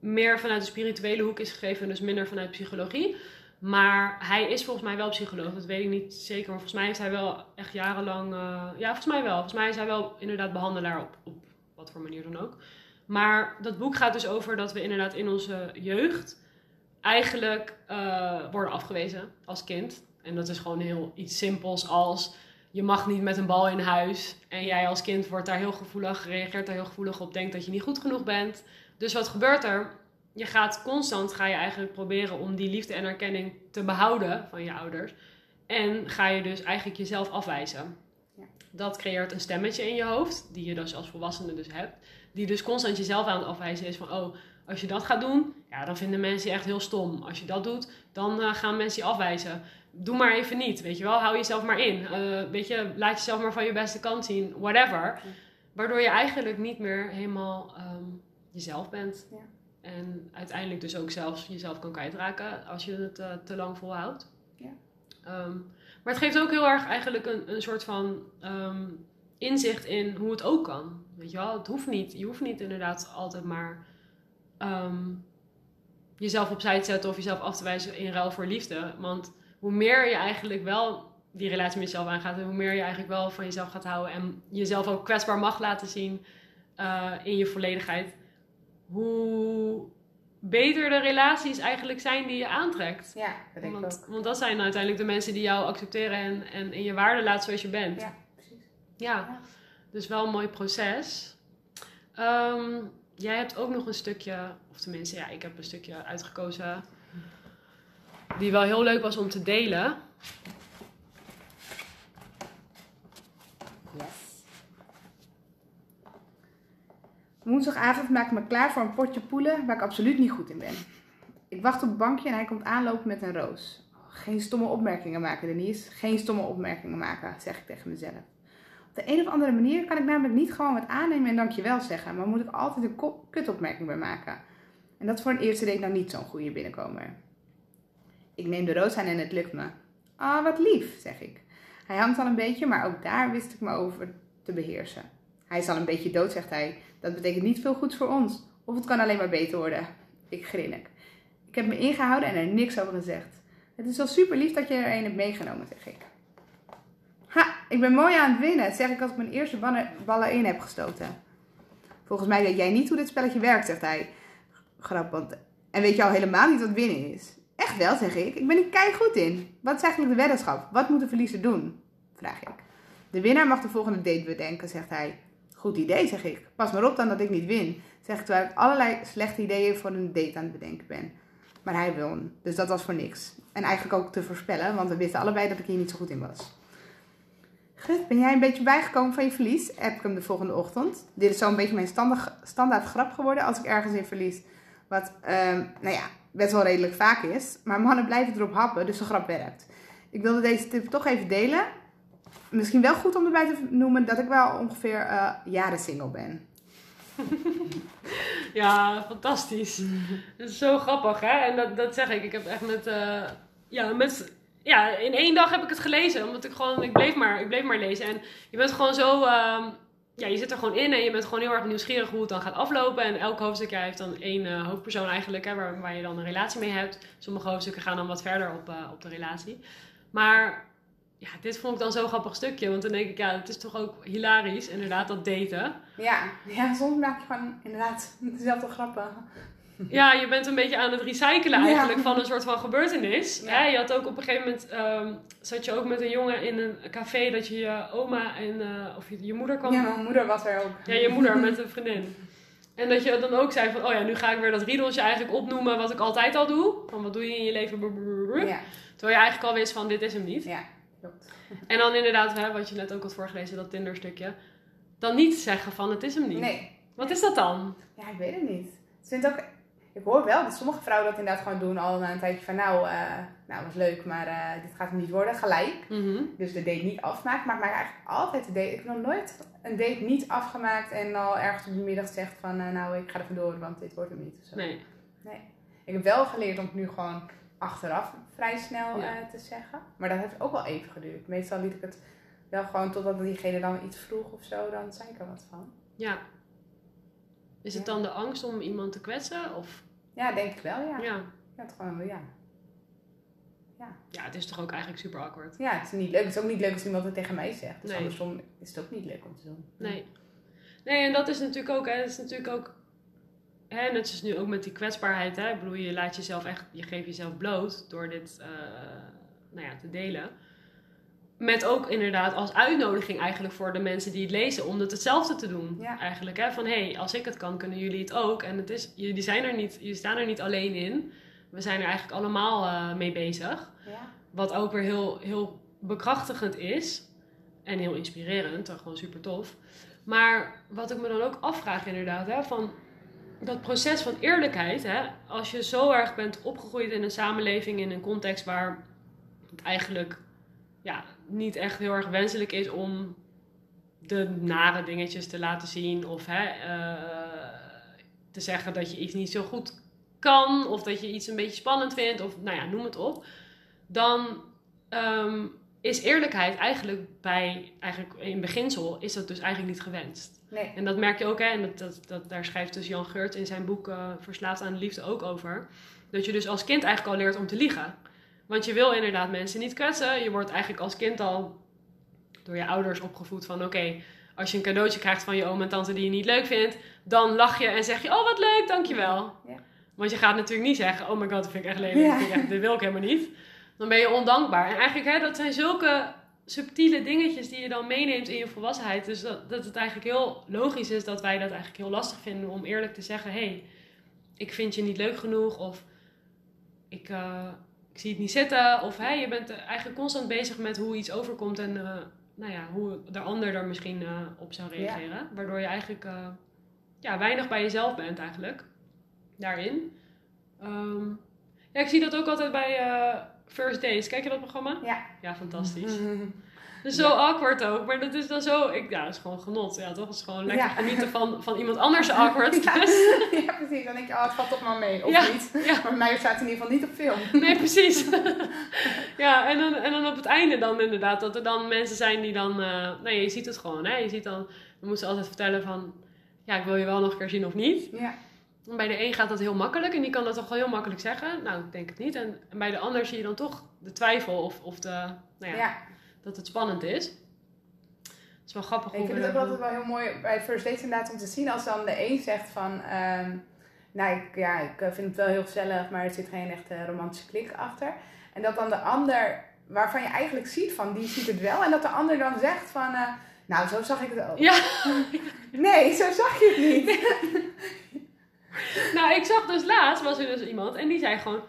meer vanuit de spirituele hoek is gegeven, dus minder vanuit psychologie. Maar hij is volgens mij wel psycholoog, dat weet ik niet zeker. Maar volgens mij heeft hij wel echt jarenlang. eh, ja, volgens mij wel. Volgens mij is hij wel inderdaad behandelaar op, op wat voor manier dan ook. Maar dat boek gaat dus over dat we inderdaad in onze jeugd eigenlijk eh, worden afgewezen als kind. En dat is gewoon heel iets simpels als je mag niet met een bal in huis. En jij als kind wordt daar heel gevoelig, reageert daar heel gevoelig op, denkt dat je niet goed genoeg bent. Dus wat gebeurt er? Je gaat constant, ga je eigenlijk proberen om die liefde en erkenning te behouden van je ouders. En ga je dus eigenlijk jezelf afwijzen. Ja. Dat creëert een stemmetje in je hoofd, die je dus als volwassene dus hebt. Die dus constant jezelf aan het afwijzen is van, oh, als je dat gaat doen, ja, dan vinden mensen je echt heel stom. Als je dat doet, dan eh, gaan mensen je afwijzen. Doe maar even niet, weet je wel. Hou jezelf maar in. Eh, weet je, laat jezelf maar van je beste kant zien. Whatever. Waardoor je eigenlijk niet meer helemaal ehm, jezelf bent. Ja. En uiteindelijk dus ook zelfs jezelf kan kwijtraken als je het eh, te lang volhoudt. Ja. Ehm, maar het geeft ook heel erg eigenlijk een, een soort van ehm, inzicht in hoe het ook kan. Weet je wel, het hoeft niet. Je hoeft niet inderdaad altijd maar jezelf opzij te zetten of jezelf af te wijzen in ruil voor liefde. Want hoe meer je eigenlijk wel die relatie met jezelf aangaat en hoe meer je eigenlijk wel van jezelf gaat houden en jezelf ook kwetsbaar mag laten zien eh, in je volledigheid, hoe beter de relaties eigenlijk zijn die je aantrekt. Ja, dat denk ik Want, ook. want dat zijn uiteindelijk de mensen die jou accepteren en, en in je waarde laten zoals je bent. Ja, precies. Ja, Ja. dus wel een mooi proces. Ehm, jij hebt ook nog een stukje, of tenminste, ja, ik heb een stukje uitgekozen. Die wel heel leuk was om te delen. Yes. Woensdagavond maak ik me klaar voor een potje poelen waar ik absoluut niet goed in ben. Ik wacht op het bankje en hij komt aanlopen met een roos. Geen stomme opmerkingen maken, Denise. Geen stomme opmerkingen maken, zeg ik tegen mezelf. Op de een of andere manier kan ik namelijk niet gewoon wat aannemen en dankjewel zeggen, maar moet ik altijd een kutopmerking bij maken. En dat voor een eerste date nou niet zo'n goede binnenkomer. Ik neem de roos aan en het lukt me. Ah, wat lief, zeg ik. Hij hangt al een beetje, maar ook daar wist ik me over te beheersen. Hij is al een beetje dood, zegt hij. Dat betekent niet veel goeds voor ons. Of het kan alleen maar beter worden. Ik grinnik. Ik heb me ingehouden en er niks over gezegd. Het is wel super lief dat je er een hebt meegenomen, zeg ik. Ha, ik ben mooi aan het winnen, zeg ik als ik mijn eerste ballen, in heb gestoten. Volgens mij weet jij niet hoe dit spelletje werkt, zegt hij. Grappig. En weet je al helemaal niet wat winnen is. Echt wel, zeg ik. Ik ben er kei goed in. Wat is eigenlijk de weddenschap? Wat moet de verliezer doen? Vraag ik. De winnaar mag de volgende date bedenken, zegt hij. Goed idee, zeg ik. Pas maar op dan dat ik niet win, zeg ik terwijl ik allerlei slechte ideeën voor een date aan het bedenken ben. Maar hij won, dus dat was voor niks. En eigenlijk ook te voorspellen, want we wisten allebei dat ik hier niet zo goed in was. Gut, ben jij een beetje bijgekomen van je verlies? App ik hem de volgende ochtend. Dit is zo'n beetje mijn standaard, standaard grap geworden als ik ergens in verlies. Wat, ehm, nou ja, best wel redelijk vaak is. Maar mannen blijven erop happen, dus de grap werkt. Ik wilde deze tip toch even delen. Misschien wel goed om erbij te noemen dat ik wel ongeveer eh, jaren single ben. (laughs) Ja, fantastisch. Is zo grappig, hè? En dat, dat zeg ik. Ik heb echt met, eh, ja, met, ja, in één dag heb ik het gelezen. Omdat ik gewoon, ik bleef maar, ik bleef maar lezen. En je bent gewoon zo, ehm, ja, je zit er gewoon in en je bent gewoon heel erg nieuwsgierig hoe het dan gaat aflopen. En elk hoofdstuk ja, heeft dan één eh, hoofdpersoon eigenlijk, hè, waar, waar je dan een relatie mee hebt. Sommige hoofdstukken gaan dan wat verder op, eh, op de relatie. Maar ja, dit vond ik dan zo'n grappig stukje. Want dan denk ik, ja, het is toch ook hilarisch, inderdaad, dat daten. Ja, ja soms maak je gewoon inderdaad dezelfde grappen. Ja, je bent een beetje aan het recyclen Ja. eigenlijk van een soort van gebeurtenis. Ja. Je had ook op een gegeven moment, ehm, zat je ook met een jongen in een café dat je je oma en, eh, of je, je moeder kwam. Ja, mijn moeder was er ook. Ja, je moeder met (laughs) een vriendin. En dat je dan ook zei van, oh ja, nu ga ik weer dat riedeltje eigenlijk opnoemen wat ik altijd al doe. Van wat doe je in je leven? Ja, Terwijl je eigenlijk al wist van, dit is hem niet. ja, klopt. En dan inderdaad, hè, wat je net ook had voorgelezen, dat Tinder stukje. Dan niet zeggen van, het is hem niet. Nee, Wat is dat dan? ja, ik weet het niet. Ik vind ook, ik hoor wel dat sommige vrouwen dat inderdaad gewoon doen al na een tijdje van nou, eh nou was leuk, maar eh, dit gaat hem niet worden, gelijk. Mhm. Dus de date niet afmaakt, maar ik maak eigenlijk altijd de date. Ik heb nog nooit een date niet afgemaakt en al ergens op de middag zegt van eh, nou, ik ga er vandoor, want dit wordt hem niet. of zo. Nee. Ik heb wel geleerd om het nu gewoon achteraf vrij snel Ja. te zeggen. Maar dat heeft ook wel even geduurd. Meestal liet ik het wel gewoon totdat diegene dan iets vroeg of zo, dan zei ik er wat van. Ja. Is het Ja. dan de angst om iemand te kwetsen? Of Ja, denk ik wel, ja. Ja, ja. het gewoon wel, ja. Ja, het is toch ook eigenlijk super awkward. Ja, het is niet leuk. Het is ook niet leuk als iemand het tegen mij zegt. Dus Nee. andersom is het ook niet leuk om te doen. Nee. Nee, en dat is natuurlijk ook, hè, het is natuurlijk ook, hè, net zoals nu ook met die kwetsbaarheid, hè. Ik bedoel, je laat jezelf echt, je geeft jezelf bloot door dit, eh, nou ja, te delen. Met ook inderdaad als uitnodiging eigenlijk voor de mensen die het lezen om het hetzelfde te doen. Ja. Eigenlijk, hè. Van, hé, hey, als ik het kan, kunnen jullie het ook. En het is, jullie zijn er niet, jullie staan er niet alleen in. We zijn er eigenlijk allemaal eh, mee bezig. Ja. Wat ook weer heel, heel bekrachtigend is. En heel inspirerend. En gewoon super tof. Maar wat ik me dan ook afvraag inderdaad. Hè, van dat proces van eerlijkheid. Hè, als je zo erg bent opgegroeid in een samenleving. In een context waar het eigenlijk ja, niet echt heel erg wenselijk is om de nare dingetjes te laten zien. Of hè, eh, te zeggen dat je iets niet zo goed kan. Of dat je iets een beetje spannend vindt. Of nou ja, noem het op. Dan ehm, is eerlijkheid eigenlijk bij, eigenlijk in beginsel, is dat dus eigenlijk niet gewenst. Nee. En dat merk je ook, hè, en dat, dat, dat, daar schrijft dus Jan Geurt in zijn boek eh, Verslaafd aan de Liefde ook over. Dat je dus als kind eigenlijk al leert om te liegen. Want je wil inderdaad mensen niet kwetsen. Je wordt eigenlijk als kind al door je ouders opgevoed van oké, als je een cadeautje krijgt van je oom en tante die je niet leuk vindt, dan lach je en zeg je, oh wat leuk, dankjewel. Ja. Want je gaat natuurlijk niet zeggen, oh my god, dat vind ik echt lelijk, Ja. ik echt- dit wil ik helemaal niet. Dan ben je ondankbaar. En eigenlijk, hè, dat zijn zulke subtiele dingetjes die je dan meeneemt in je volwassenheid. Dus dat, dat het eigenlijk heel logisch is dat wij dat eigenlijk heel lastig vinden om eerlijk te zeggen: hé, hey, ik vind je niet leuk genoeg. Of ik, eh, ik zie het niet zitten. Of hey, je bent eigenlijk constant bezig met hoe iets overkomt en eh, nou ja, hoe de ander er misschien eh, op zou reageren. Waardoor je eigenlijk eh, ja, weinig bij jezelf bent eigenlijk. Daarin. Ehm, ja, ik zie dat ook altijd bij First Days. Kijk je dat programma? Ja. Ja, fantastisch. (laughs) Is zo awkward ook, maar dat is dan zo... Ik, ja, dat is gewoon genot. Ja, toch? Het is gewoon lekker genieten van, van iemand anders (laughs) awkward. (laughs) Ja. Dus, ja, precies. Dan denk je, oh, het valt toch maar mee. Of niet. (laughs) ja, Maar mij staat in ieder geval niet op film. nee, precies. ja, en dan, en dan op het einde dan inderdaad, dat er dan mensen zijn die dan... eh nee, je ziet het gewoon, hè. Je ziet dan... Dan moet ze altijd vertellen van... Ja, ik wil je wel nog een keer zien of niet. Ja. Bij de een gaat dat heel makkelijk en die kan dat toch wel heel makkelijk zeggen. Nou, ik denk het niet. En, en bij de ander zie je dan toch de twijfel of, of de, nou ja, ja. Dat het spannend is. Het is wel grappig Ik vind het ook altijd wel heel mooi bij First Dates inderdaad om te zien als dan de een zegt van... ehm, nou, ik, ja, ik eh, vind het wel heel gezellig, maar er zit geen echte romantische klik achter. En dat dan de ander, waarvan je eigenlijk ziet van, die ziet het wel. En dat de ander dan zegt van, eh, nou, zo zag ik het ook. Ja, (laughs) Nee, zo zag je het niet. (laughs) nou ik zag dus laatst, was er dus iemand en die zei gewoon...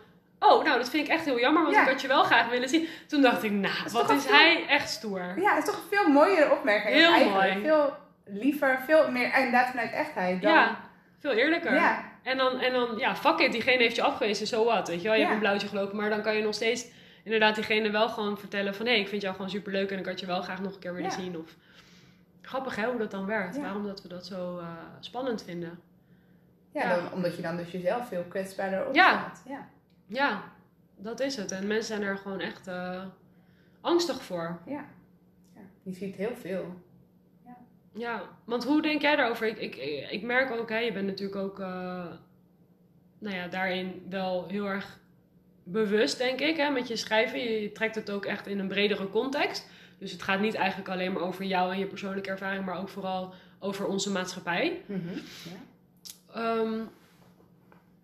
Oh, nou dat vind ik echt heel jammer, want Ja. ik had je wel graag willen zien. Toen dacht ik, nou, wat is hij echt stoer. Ja, het is toch een veel mooiere opmerking Heel eigenlijk. mooi. Veel liever, veel meer inderdaad vanuit echtheid dan... Ja, Veel eerlijker. Ja, En dan, en dan, ja, fuck it, diegene heeft je afgewezen, so what, weet je wel. Je Ja. hebt een blauwtje gelopen, maar dan kan je nog steeds inderdaad diegene wel gewoon vertellen van... hé, hey, ik vind jou gewoon superleuk en ik had je wel graag nog een keer willen Ja. zien. Of, grappig hè, hoe dat dan werkt. Waarom dat we dat zo eh, spannend vinden. ja. Dan, omdat je dan dus jezelf veel kwetsbaarder op Ja. Ja. Ja, dat is het. En mensen zijn er gewoon echt eh, angstig voor. Ja. ja. Je ziet heel veel. Ja, want hoe denk jij daarover? Ik, ik, ik merk ook, hè, je bent natuurlijk ook eh, nou ja, daarin wel heel erg bewust, denk ik, hè, met je schrijven. Je, je trekt het ook echt in een bredere context. Dus het gaat niet eigenlijk alleen maar over jou en je persoonlijke ervaring, maar ook vooral over onze maatschappij. Mhm. Ja. Ehm,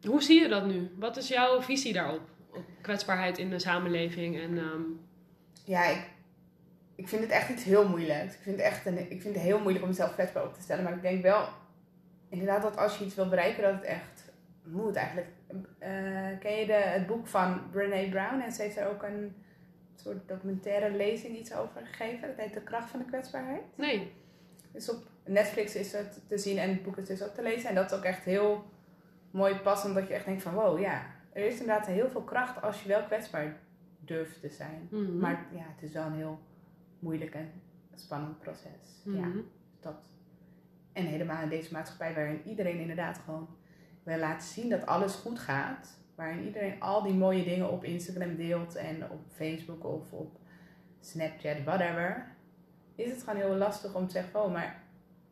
hoe zie je dat nu? Wat is jouw visie daarop? Op kwetsbaarheid in de samenleving en... ehm, Ja, ik, ik vind het echt iets heel moeilijks. Ik vind, het echt een, ik vind het heel moeilijk om mezelf kwetsbaar op te stellen. Maar ik denk wel, inderdaad, dat als je iets wil bereiken, dat het echt moet eigenlijk. Eh, ken je de, het boek van Brené Brown? En ze heeft er ook een soort documentaire lezing iets over gegeven. Dat heet De Kracht van de Kwetsbaarheid. nee. Dus op Netflix is het te zien en het boek is dus ook te lezen. En dat is ook echt heel mooi passend, dat je echt denkt van wow, ja, er is inderdaad heel veel kracht als je wel kwetsbaar durft te zijn. Mhm. Maar ja, het is wel een heel moeilijk en spannend proces. Ja, Mhm. dat. En helemaal in deze maatschappij waarin iedereen inderdaad gewoon wil laten zien dat alles goed gaat. Waarin iedereen al die mooie dingen op Instagram deelt en op Facebook of op Snapchat, whatever. Is het gewoon heel lastig om te zeggen, oh, maar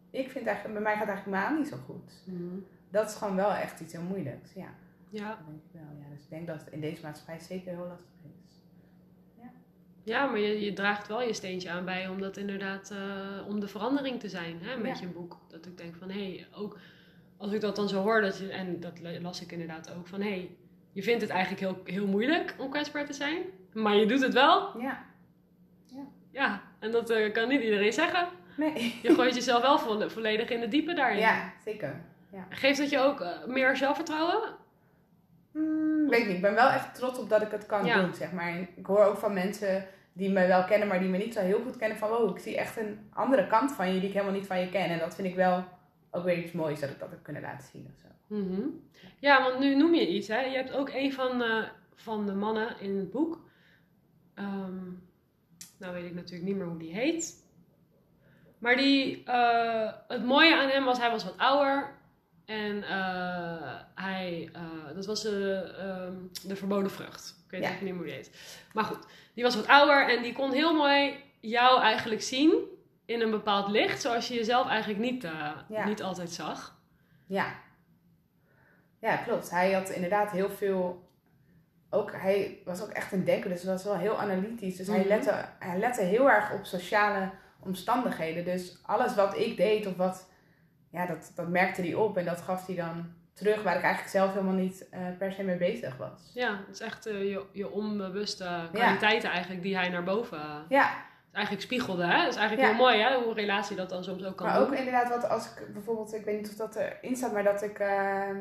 ik vind eigenlijk, bij mij gaat het eigenlijk helemaal niet zo goed. Mhm. Dat is gewoon wel echt iets heel moeilijks. Ja, Ja. dat denk ik wel. Ja. Dus ik denk dat het in deze maatschappij zeker heel lastig is. Ja, maar je, je draagt wel je steentje aan bij om dat inderdaad, eh, om de verandering te zijn hè, met Ja. je boek. Dat ik denk van, hé, hey, ook als ik dat dan zo hoor, dat je, en dat las ik inderdaad ook, van hé, hey, je vindt het eigenlijk heel, heel moeilijk om kwetsbaar te zijn, maar je doet het wel. Ja, Ja, en dat eh, kan niet iedereen zeggen. nee. Je gooit (laughs) jezelf wel vo- volledig in de diepe daarin. Ja, zeker. Geeft dat je ook eh, meer zelfvertrouwen? Hmm, weet niet, ik ben wel echt trots op dat ik het kan Ja. doen, zeg maar. En Ik hoor ook van mensen die me wel kennen, maar die me niet zo heel goed kennen. Van, wow, ik zie echt een andere kant van je die ik helemaal niet van je ken. En dat vind ik wel ook weer iets moois dat ik dat heb kunnen laten zien of zo. Mhm. Ja, want nu noem je iets. Hè? Je hebt ook een van, eh, van de mannen in het boek. Ehm, nou weet ik natuurlijk niet meer hoe die heet. Maar die, eh, het mooie aan hem was, hij was wat ouder. En eh, hij, eh, dat was de, ehm, de verboden vrucht. Ik weet Ja. even niet meer hoe die heet. Maar goed, die was wat ouder en die kon heel mooi jou eigenlijk zien in een bepaald licht. Zoals je jezelf eigenlijk niet, eh, Ja. niet altijd zag. Ja. Ja, klopt. Hij had inderdaad heel veel... Ook, hij was ook echt een denker, dus hij was wel heel analytisch. Dus hij, Mhm. lette, hij lette heel erg op sociale omstandigheden. Dus alles wat ik deed of wat... Ja, dat, dat merkte hij op en dat gaf hij dan terug... waar ik eigenlijk zelf helemaal niet eh, per se mee bezig was. Ja, het is echt eh, je, je onbewuste kwaliteiten eigenlijk die hij naar boven eh, Ja, eigenlijk spiegelde. Hè? Dat is eigenlijk Ja. heel mooi hè, hoe een relatie dat dan soms ook kan maar doen. ook inderdaad wat als ik bijvoorbeeld... Ik weet niet of dat erin staat, maar dat ik... ehm,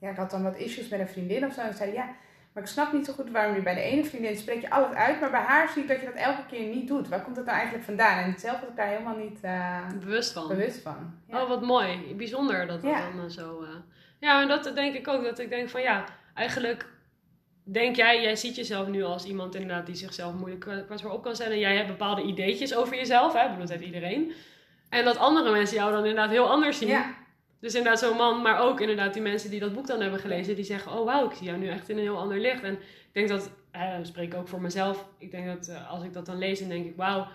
ja, ik had dan wat issues met een vriendin of zo. En zei ja, maar ik snap niet zo goed waarom je bij de ene vriendin spreek je alles uit. Maar bij haar zie ik dat je dat elke keer niet doet. Waar komt dat nou eigenlijk vandaan? En zelf was ik daar helemaal niet eh, Bewust van. bewust van. Ja. Oh, wat mooi. Bijzonder dat dat Ja. dan eh, zo... eh, Ja, en dat denk ik ook. Dat ik denk van ja, eigenlijk denk jij... Jij ziet jezelf nu als iemand inderdaad die zichzelf moeilijk kwetsbaar op kan stellen. En jij hebt bepaalde ideetjes over jezelf. Hè? Ik bedoel, dat heeft iedereen. En dat andere mensen jou dan inderdaad heel anders zien. ja, Dus inderdaad zo'n man, maar ook inderdaad die mensen die dat boek dan hebben gelezen, die zeggen, oh wauw, ik zie jou nu echt in een heel ander licht. En ik denk dat, hè, dan spreek ik ook voor mezelf, ik denk dat eh, als ik dat dan lees, dan denk ik, wauw,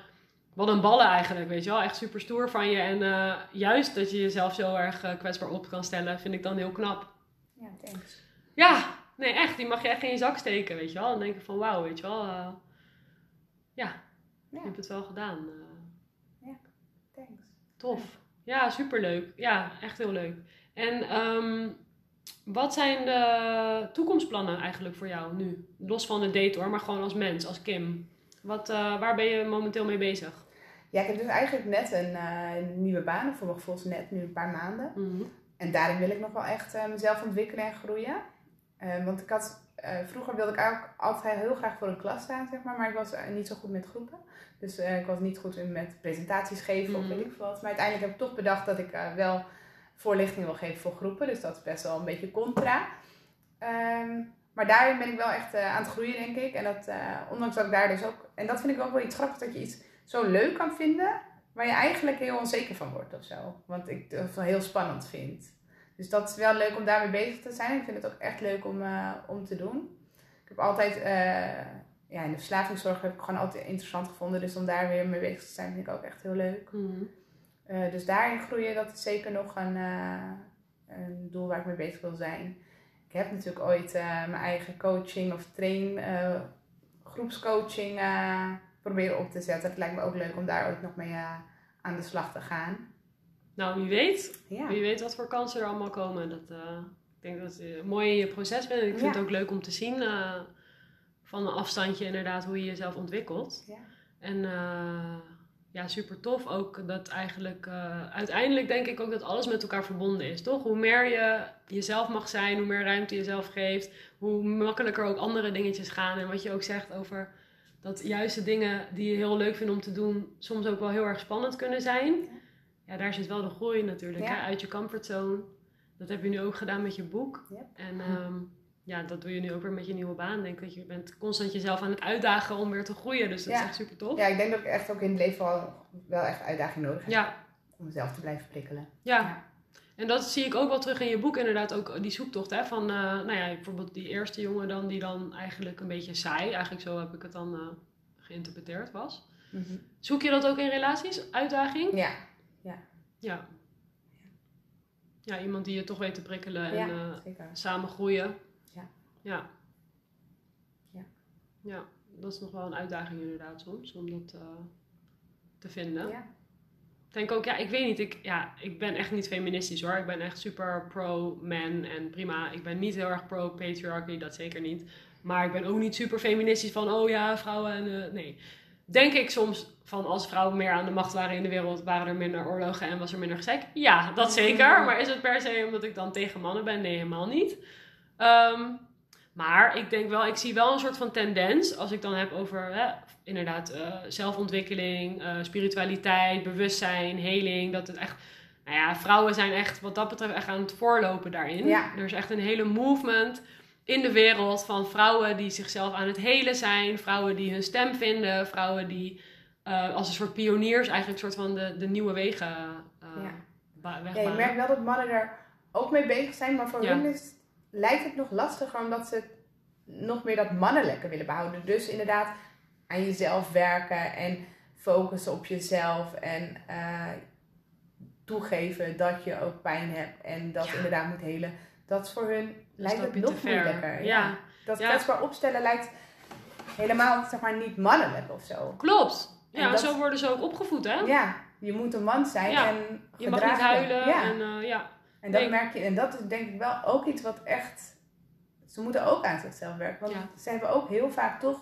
wat een ballen eigenlijk, weet je wel. Echt super stoer van je. En eh, juist dat je jezelf zo erg eh, kwetsbaar op kan stellen, vind ik dan heel knap. ja, thanks. Ja, nee echt, die mag je echt in je zak steken, weet je wel. Dan denk ik van, wauw, weet je wel. eh, ja, je Ja, hebt het wel gedaan. eh. thanks. Tof. Ja, superleuk. Ja, echt heel leuk. En ehm, wat zijn de toekomstplannen eigenlijk voor jou nu? Los van de date hoor, maar gewoon als mens, als Kim. Wat, eh, waar ben je momenteel mee bezig? Ja, ik heb dus eigenlijk net een eh, nieuwe baan. Voor mijn gevoel net nu een paar maanden. Mhm. En daarin wil ik nog wel echt eh, mezelf ontwikkelen en groeien. Want ik had, eh, vroeger wilde ik eigenlijk altijd heel graag voor een klas staan, zeg maar. Maar ik was eh, niet zo goed met groepen. Dus eh, ik was niet goed in met presentaties geven of Mhm. weet ik veel wat. Maar uiteindelijk heb ik toch bedacht dat ik wel voorlichting wil geven voor groepen. Dus dat is best wel een beetje contra. Ehm, maar daarin ben ik wel echt aan het groeien, denk ik. En dat, ondanks dat ik daar dus ook... En dat vind ik ook wel iets grappigs, dat je iets zo leuk kan vinden... waar je eigenlijk heel onzeker van wordt of zo. Want ik het wel heel spannend vind. Dus dat is wel leuk om daarmee bezig te zijn. Ik vind het ook echt leuk om, eh, om te doen. Ik heb altijd... ja, in de verslavingszorg heb ik gewoon altijd interessant gevonden. Dus om daar weer mee bezig te zijn, vind ik ook echt heel leuk. Mhm. dus daarin groeien, dat is zeker nog een, een doel waar ik mee bezig wil zijn. Ik heb natuurlijk ooit mijn eigen coaching of train, groepscoaching proberen op te zetten. Het lijkt me ook leuk om daar ooit nog mee aan de slag te gaan. Nou, wie weet. Ja. Wie weet wat voor kansen er allemaal komen. Dat, ik denk dat het mooi in je proces bent. Ik vind het ook leuk om te zien van een afstandje inderdaad hoe je jezelf ontwikkelt. Ja. En ja, super tof ook dat eigenlijk uiteindelijk denk ik ook dat alles met elkaar verbonden is, toch? Hoe meer je jezelf mag zijn, hoe meer ruimte je jezelf geeft, hoe makkelijker ook andere dingetjes gaan. En wat je ook zegt over dat juist de dingen die je heel leuk vindt om te doen, soms ook wel heel erg spannend kunnen zijn. Ja, daar zit wel de groei natuurlijk, hè? uit je comfortzone. Dat heb je nu ook gedaan met je boek. En um, ja, dat doe je nu ook weer met je nieuwe baan. Denk dat je bent constant jezelf aan het uitdagen om weer te groeien. Dus dat is echt super tof. Ja, ik denk dat ik echt ook in het leven wel, wel echt uitdaging nodig heb. Ja. Om mezelf te blijven prikkelen. Ja. En dat zie ik ook wel terug in je boek inderdaad. Ook die zoektocht hè, van, uh, nou ja, bijvoorbeeld die eerste jongen dan. Die dan eigenlijk een beetje saai, eigenlijk zo heb ik het dan uh, geïnterpreteerd was. Mm -hmm. Zoek je dat ook in relaties? Uitdaging? Ja. Ja. Ja. Ja, iemand die je toch weet te prikkelen en uh, samen groeien. Ja. Ja. Ja, dat is nog wel een uitdaging inderdaad soms, om dat uh, te vinden. Ja. Ik denk ook, ja, ik weet niet, ik, ja, ik ben echt niet feministisch hoor. Ik ben echt super pro-man en prima. Ik ben niet heel erg pro-patriarchy, dat zeker niet. Maar ik ben ook niet super feministisch van, oh ja, vrouwen en... Uh, nee. Denk ik soms van als vrouwen meer aan de macht waren in de wereld, waren er minder oorlogen en was er minder gezeik? Ja, dat zeker. Maar is het per se omdat ik dan tegen mannen ben? Nee, helemaal niet. Um, maar ik denk wel, ik zie wel een soort van tendens als ik dan heb over hè, inderdaad uh, zelfontwikkeling, uh, spiritualiteit, bewustzijn, heling. Dat het echt, nou ja, vrouwen zijn echt wat dat betreft echt aan het voorlopen daarin. Ja. Er is echt een hele movement in de wereld van vrouwen die zichzelf aan het helen zijn, vrouwen die hun stem vinden, vrouwen die uh, als een soort pioniers eigenlijk een soort van de, de nieuwe wegen ja. ja, je merkt wel dat mannen er ook mee bezig zijn, maar voor ja. hun is lijkt het nog lastiger omdat ze nog meer dat mannelijke willen behouden. Dus inderdaad aan jezelf werken en focussen op jezelf en uh, toegeven dat je ook pijn hebt en dat ja. inderdaad moet helen. Dat is voor hun lijkt het nog moeilijker. Ja. Dat kwetsbaar opstellen lijkt helemaal zeg maar niet mannelijk of zo. Klopt. Ja, dat, zo worden ze ook opgevoed, hè? Ja, je moet een man zijn en je mag niet huilen. Ja. En, uh, ja. En dat merk je, en dat is denk ik wel ook iets wat echt. Ze moeten ook aan zichzelf werken. Want Ja. ze hebben ook heel vaak toch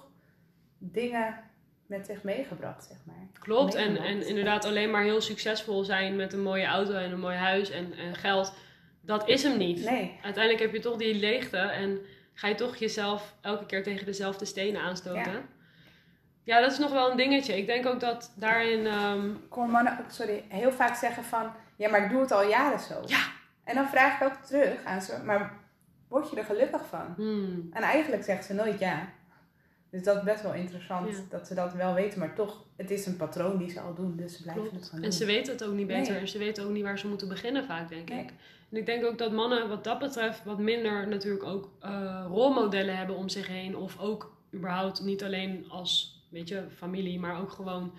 dingen met zich meegebracht, zeg maar. Klopt, en, en inderdaad alleen maar heel succesvol zijn met een mooie auto en een mooi huis en, en geld, dat is hem niet. Nee. Uiteindelijk heb je toch die leegte en ga je toch jezelf elke keer tegen dezelfde stenen aanstoten. Ja. Ja, dat is nog wel een dingetje. Ik denk ook dat daarin. ehm, Ik hoor mannen ook, sorry, heel vaak zeggen van... Ja, maar ik doe het al jaren zo. Ja. En dan vraag ik ook terug aan ze... Maar word je er gelukkig van? hmm, En eigenlijk zegt ze nooit ja. Dus dat is best wel interessant Ja. dat ze dat wel weten. Maar toch, het is een patroon die ze al doen. Dus ze blijven het gewoon En doen. ze weten het ook niet beter Nee. en ze weten ook niet waar ze moeten beginnen, vaak, denk Nee. ik. En ik denk ook dat mannen, wat dat betreft, wat minder natuurlijk ook eh, rolmodellen hebben om zich heen. Of ook überhaupt niet alleen als, weet je, familie, maar ook gewoon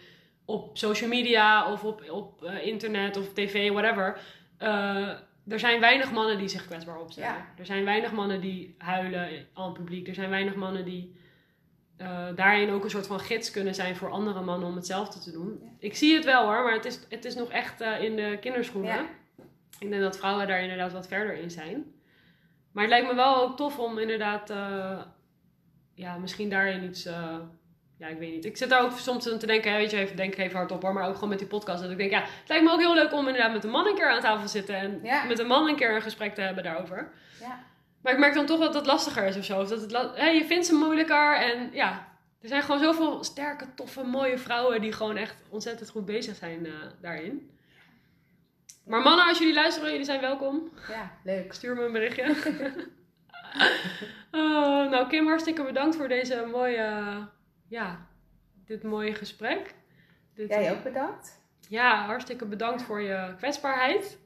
op social media of op, op eh, internet of tv, whatever. Eh, er zijn weinig mannen die zich kwetsbaar opstellen. Ja. Er zijn weinig mannen die huilen aan het publiek. Er zijn weinig mannen die eh, daarin ook een soort van gids kunnen zijn voor andere mannen om hetzelfde te doen. Ja. Ik zie het wel hoor, maar het is, het is nog echt eh, in de kinderschoenen. Ja. Ik denk dat vrouwen daar inderdaad wat verder in zijn. Maar het lijkt me wel ook tof om inderdaad, eh, ja, misschien daarin iets, ja, ik weet niet. Ik zit daar ook soms aan te denken, hè, weet je, even, denk ik even hardop hoor, maar ook gewoon met die podcast. Dat ik denk, ja, het lijkt me ook heel leuk om inderdaad met een man een keer aan tafel te zitten en Ja. met een man een keer een gesprek te hebben daarover. Ja. Maar ik merk dan toch dat het lastiger is of zo. Of dat het je vindt ze moeilijker en ja, er zijn gewoon zoveel sterke, toffe, mooie vrouwen die gewoon echt ontzettend goed bezig zijn eh, daarin. Maar mannen, als jullie luisteren, jullie zijn welkom. Ja, leuk. Stuur me een berichtje. (laughs) oh, nou, Kim, hartstikke bedankt voor deze mooie, ja, dit mooie gesprek. Dit, Jij ook bedankt. Ja, hartstikke bedankt voor je kwetsbaarheid,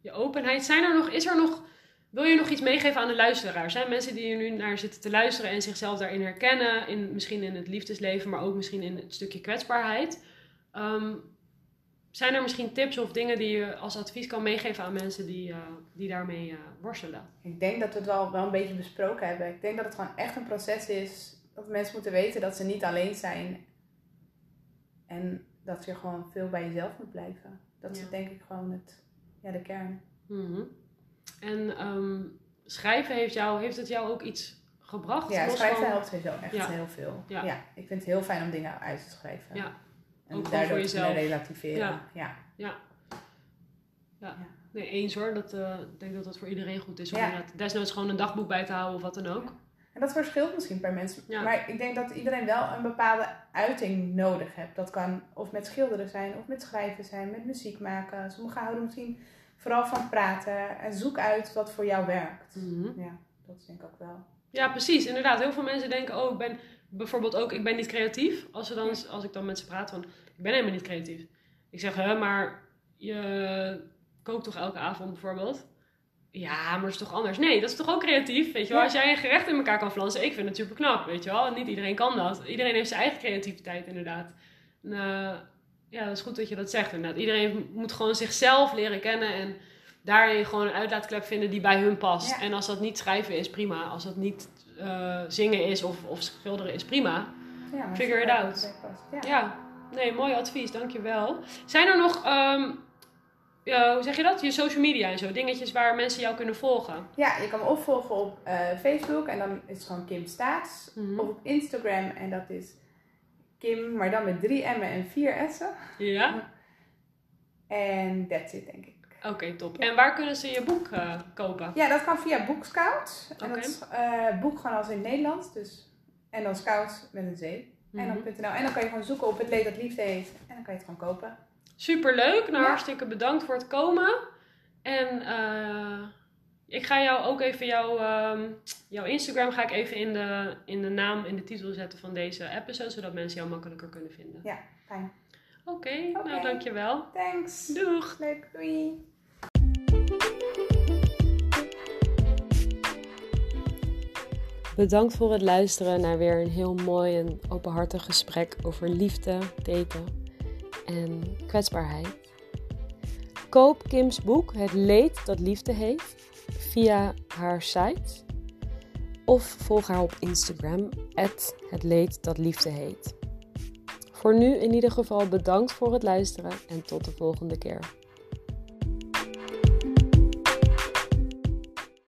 je openheid. Zijn er nog, is er nog, wil je nog iets meegeven aan de luisteraar? Zijn mensen die er nu naar zitten te luisteren en zichzelf daarin herkennen, in, misschien in het liefdesleven, maar ook misschien in het stukje kwetsbaarheid? Ehm, zijn er misschien tips of dingen die je als advies kan meegeven aan mensen die, uh, die daarmee uh, worstelen? Ik denk dat we het wel, wel een beetje besproken hebben. Ik denk dat het gewoon echt een proces is. Dat mensen moeten weten dat ze niet alleen zijn. En dat je gewoon veel bij jezelf moet blijven. Dat Ja. is denk ik gewoon het, ja, de kern. Mhm. En ehm, schrijven heeft, jou, heeft het jou ook iets gebracht? Ja, schrijven van- helpt sowieso echt Ja. heel veel. Ja. Ja. ik vind het heel fijn om dingen uit te schrijven. Ja. En Ook daardoor voor te jezelf. relativeren. Ja. Ja. Ja. Nee, eens hoor. Dat, eh, ik denk dat dat voor iedereen goed is. Om Ja. desnoods gewoon een dagboek bij te houden of wat dan ook. En dat verschilt misschien per mens. Ja. Maar ik denk dat iedereen wel een bepaalde uiting nodig heeft. Dat kan of met schilderen zijn, of met schrijven zijn, met muziek maken. Sommigen houden misschien vooral van praten. En zoek uit wat voor jou werkt. Mhm. Ja, dat is denk ik ook wel. Ja, precies. Inderdaad. Heel veel mensen denken, oh, ik ben bijvoorbeeld ook, ik ben niet creatief. Als, ze dan, als ik dan met ze praat van, ik ben helemaal niet creatief. Ik zeg, hè, maar je kookt toch elke avond bijvoorbeeld? Ja, maar dat is toch anders? Nee, dat is toch ook creatief? Weet je wel, Ja. als jij een gerecht in elkaar kan flansen, ik vind het super knap, weet je wel. Niet iedereen kan dat. Iedereen heeft zijn eigen creativiteit, inderdaad. En, eh, ja, dat is goed dat je dat zegt, inderdaad. Iedereen moet gewoon zichzelf leren kennen en daarin gewoon een uitlaatklep vinden die bij hun past. Ja. En als dat niet schrijven is, prima. Als dat niet eh, zingen is of, of schilderen is, prima. Ja, Figure it out. Ja. Ja, nee, mooi advies, dankjewel. Zijn er nog, ehm, hoe zeg je dat? Je social media en zo, dingetjes waar mensen jou kunnen volgen? Ja, je kan me opvolgen op eh, Facebook en dan is het gewoon Kim Staats. Mhm. Of op Instagram en dat is Kim, maar dan met drie M'en en vier S'en. Ja? En that's it, denk ik. Oké, top. En waar kunnen ze je boek eh, kopen? Ja, dat kan via Bookscout. En Oké. eh, boek gewoon als in het Nederlands. Dus, en dan scout met een zee. En, Mhm. dan .nl. en dan kan je gewoon zoeken op het leed dat liefde heet. En dan kan je het gewoon kopen. Superleuk, nou Ja. hartstikke bedankt voor het komen. En eh, ik ga jou ook even jouw, ehm, jouw Instagram ga ik even in de, in de naam, in de titel zetten van deze episode, zodat mensen jou makkelijker kunnen vinden. Ja, fijn. Oké, nou dankjewel. Thanks. Doeg! Leuk, doei. Bedankt voor het luisteren naar weer een heel mooi en openhartig gesprek over liefde, daten en kwetsbaarheid. Koop Kim's boek Het Leed dat Liefde heet via haar site of volg haar op Instagram Het Leed dat Liefde heet. Voor nu in ieder geval bedankt voor het luisteren en tot de volgende keer.